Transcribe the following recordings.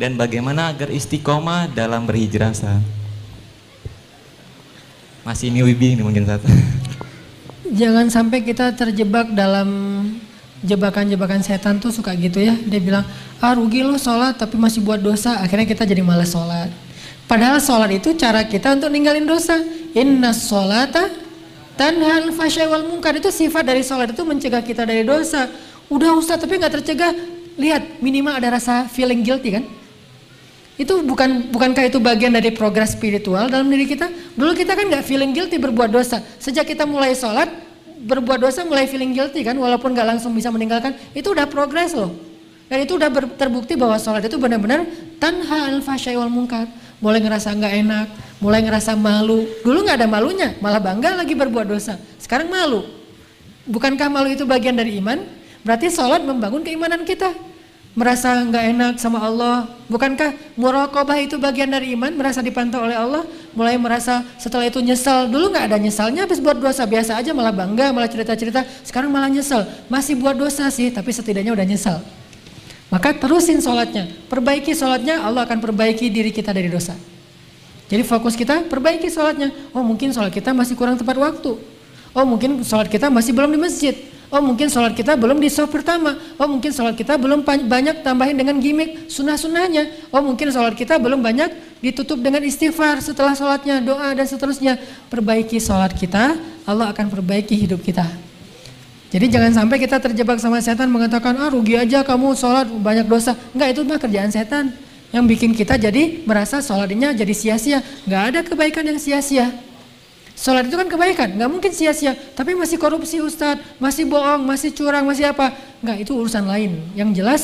dan bagaimana agar istiqomah dalam berhijrah Ustaz? Masih ini Wibi ini mungkin satu. Jangan sampai kita terjebak dalam jebakan-jebakan setan tuh suka gitu ya. Dia bilang, ah rugi lo sholat tapi masih buat dosa. Akhirnya kita jadi malas sholat. Padahal sholat itu cara kita untuk ninggalin dosa. Inna sholata tanhal fasya wal mungkar. Itu sifat dari sholat itu mencegah kita dari dosa. Udah Ustaz tapi nggak tercegah. Lihat minimal ada rasa feeling guilty kan. Itu bukan bukankah itu bagian dari progres spiritual dalam diri kita? Dulu kita kan nggak feeling guilty berbuat dosa. Sejak kita mulai sholat, berbuat dosa mulai feeling guilty kan, walaupun nggak langsung bisa meninggalkan, itu udah progres loh. Dan itu udah terbukti bahwa sholat itu benar-benar tanha al wal mungkar. Mulai ngerasa nggak enak, mulai ngerasa malu. Dulu nggak ada malunya, malah bangga lagi berbuat dosa. Sekarang malu. Bukankah malu itu bagian dari iman? Berarti sholat membangun keimanan kita. Merasa nggak enak sama Allah. Bukankah muraqabah itu bagian dari iman merasa dipantau oleh Allah? Mulai merasa setelah itu nyesal. Dulu nggak ada nyesalnya habis buat dosa biasa aja malah bangga malah cerita-cerita. Sekarang malah nyesel masih buat dosa sih tapi setidaknya udah nyesal. Maka terusin sholatnya perbaiki sholatnya Allah akan perbaiki diri kita dari dosa. Jadi fokus kita perbaiki sholatnya oh mungkin sholat kita masih kurang tepat waktu. Oh mungkin sholat kita masih belum di masjid Oh mungkin sholat kita belum di soft pertama. Oh mungkin sholat kita belum banyak tambahin dengan gimmick sunnah-sunnahnya. Oh mungkin sholat kita belum banyak ditutup dengan istighfar setelah sholatnya, doa dan seterusnya. Perbaiki sholat kita, Allah akan perbaiki hidup kita. Jadi jangan sampai kita terjebak sama setan mengatakan, ah rugi aja kamu sholat banyak dosa. Enggak itu mah kerjaan setan. Yang bikin kita jadi merasa sholatnya jadi sia-sia. Enggak ada kebaikan yang sia-sia. Sholat itu kan kebaikan, nggak mungkin sia-sia. Tapi masih korupsi Ustadz, masih bohong, masih curang, masih apa. Nggak, itu urusan lain. Yang jelas,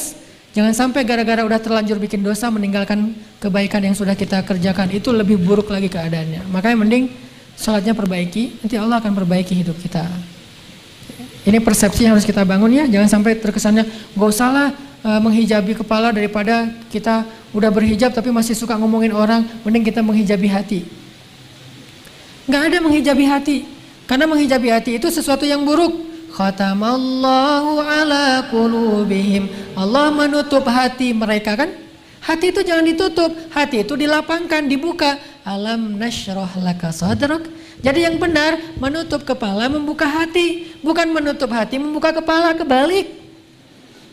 jangan sampai gara-gara udah terlanjur bikin dosa meninggalkan kebaikan yang sudah kita kerjakan. Itu lebih buruk lagi keadaannya. Makanya mending sholatnya perbaiki, nanti Allah akan perbaiki hidup kita. Ini persepsi yang harus kita bangun ya, jangan sampai terkesannya gak usah lah e, menghijabi kepala daripada kita udah berhijab tapi masih suka ngomongin orang, mending kita menghijabi hati. Nggak ada menghijabi hati. Karena menghijabi hati itu sesuatu yang buruk. Khatamallahu ala qulubihim. Allah menutup hati mereka kan? Hati itu jangan ditutup, hati itu dilapangkan, dibuka. Alam nasyrah laka sadrak. Jadi yang benar menutup kepala, membuka hati, bukan menutup hati, membuka kepala kebalik.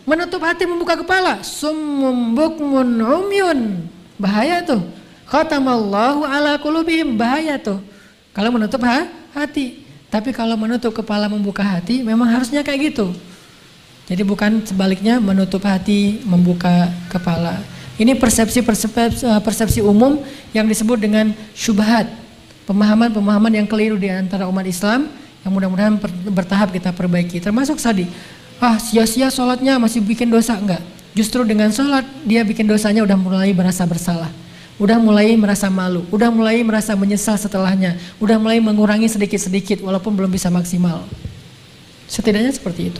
Menutup hati, membuka kepala. Summum bukmun umyun. Bahaya tuh. Khatamallahu ala qulubihim. Bahaya tuh. Kalau menutup ha, hati. Tapi kalau menutup kepala membuka hati memang harusnya kayak gitu. Jadi bukan sebaliknya menutup hati membuka kepala. Ini persepsi persepsi, eh, persepsi umum yang disebut dengan syubhat. Pemahaman-pemahaman yang keliru di antara umat Islam yang mudah-mudahan bertahap kita perbaiki. Termasuk tadi, ah sia-sia sholatnya masih bikin dosa enggak? Justru dengan sholat dia bikin dosanya udah mulai merasa bersalah udah mulai merasa malu, udah mulai merasa menyesal setelahnya, udah mulai mengurangi sedikit-sedikit walaupun belum bisa maksimal. Setidaknya seperti itu.